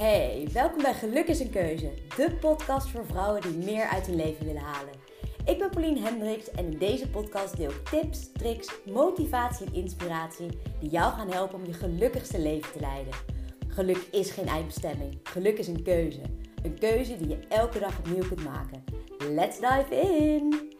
Hey, welkom bij Geluk is een Keuze, de podcast voor vrouwen die meer uit hun leven willen halen. Ik ben Pauline Hendricks en in deze podcast deel ik tips, tricks, motivatie en inspiratie die jou gaan helpen om je gelukkigste leven te leiden. Geluk is geen eindbestemming, geluk is een keuze. Een keuze die je elke dag opnieuw kunt maken. Let's dive in!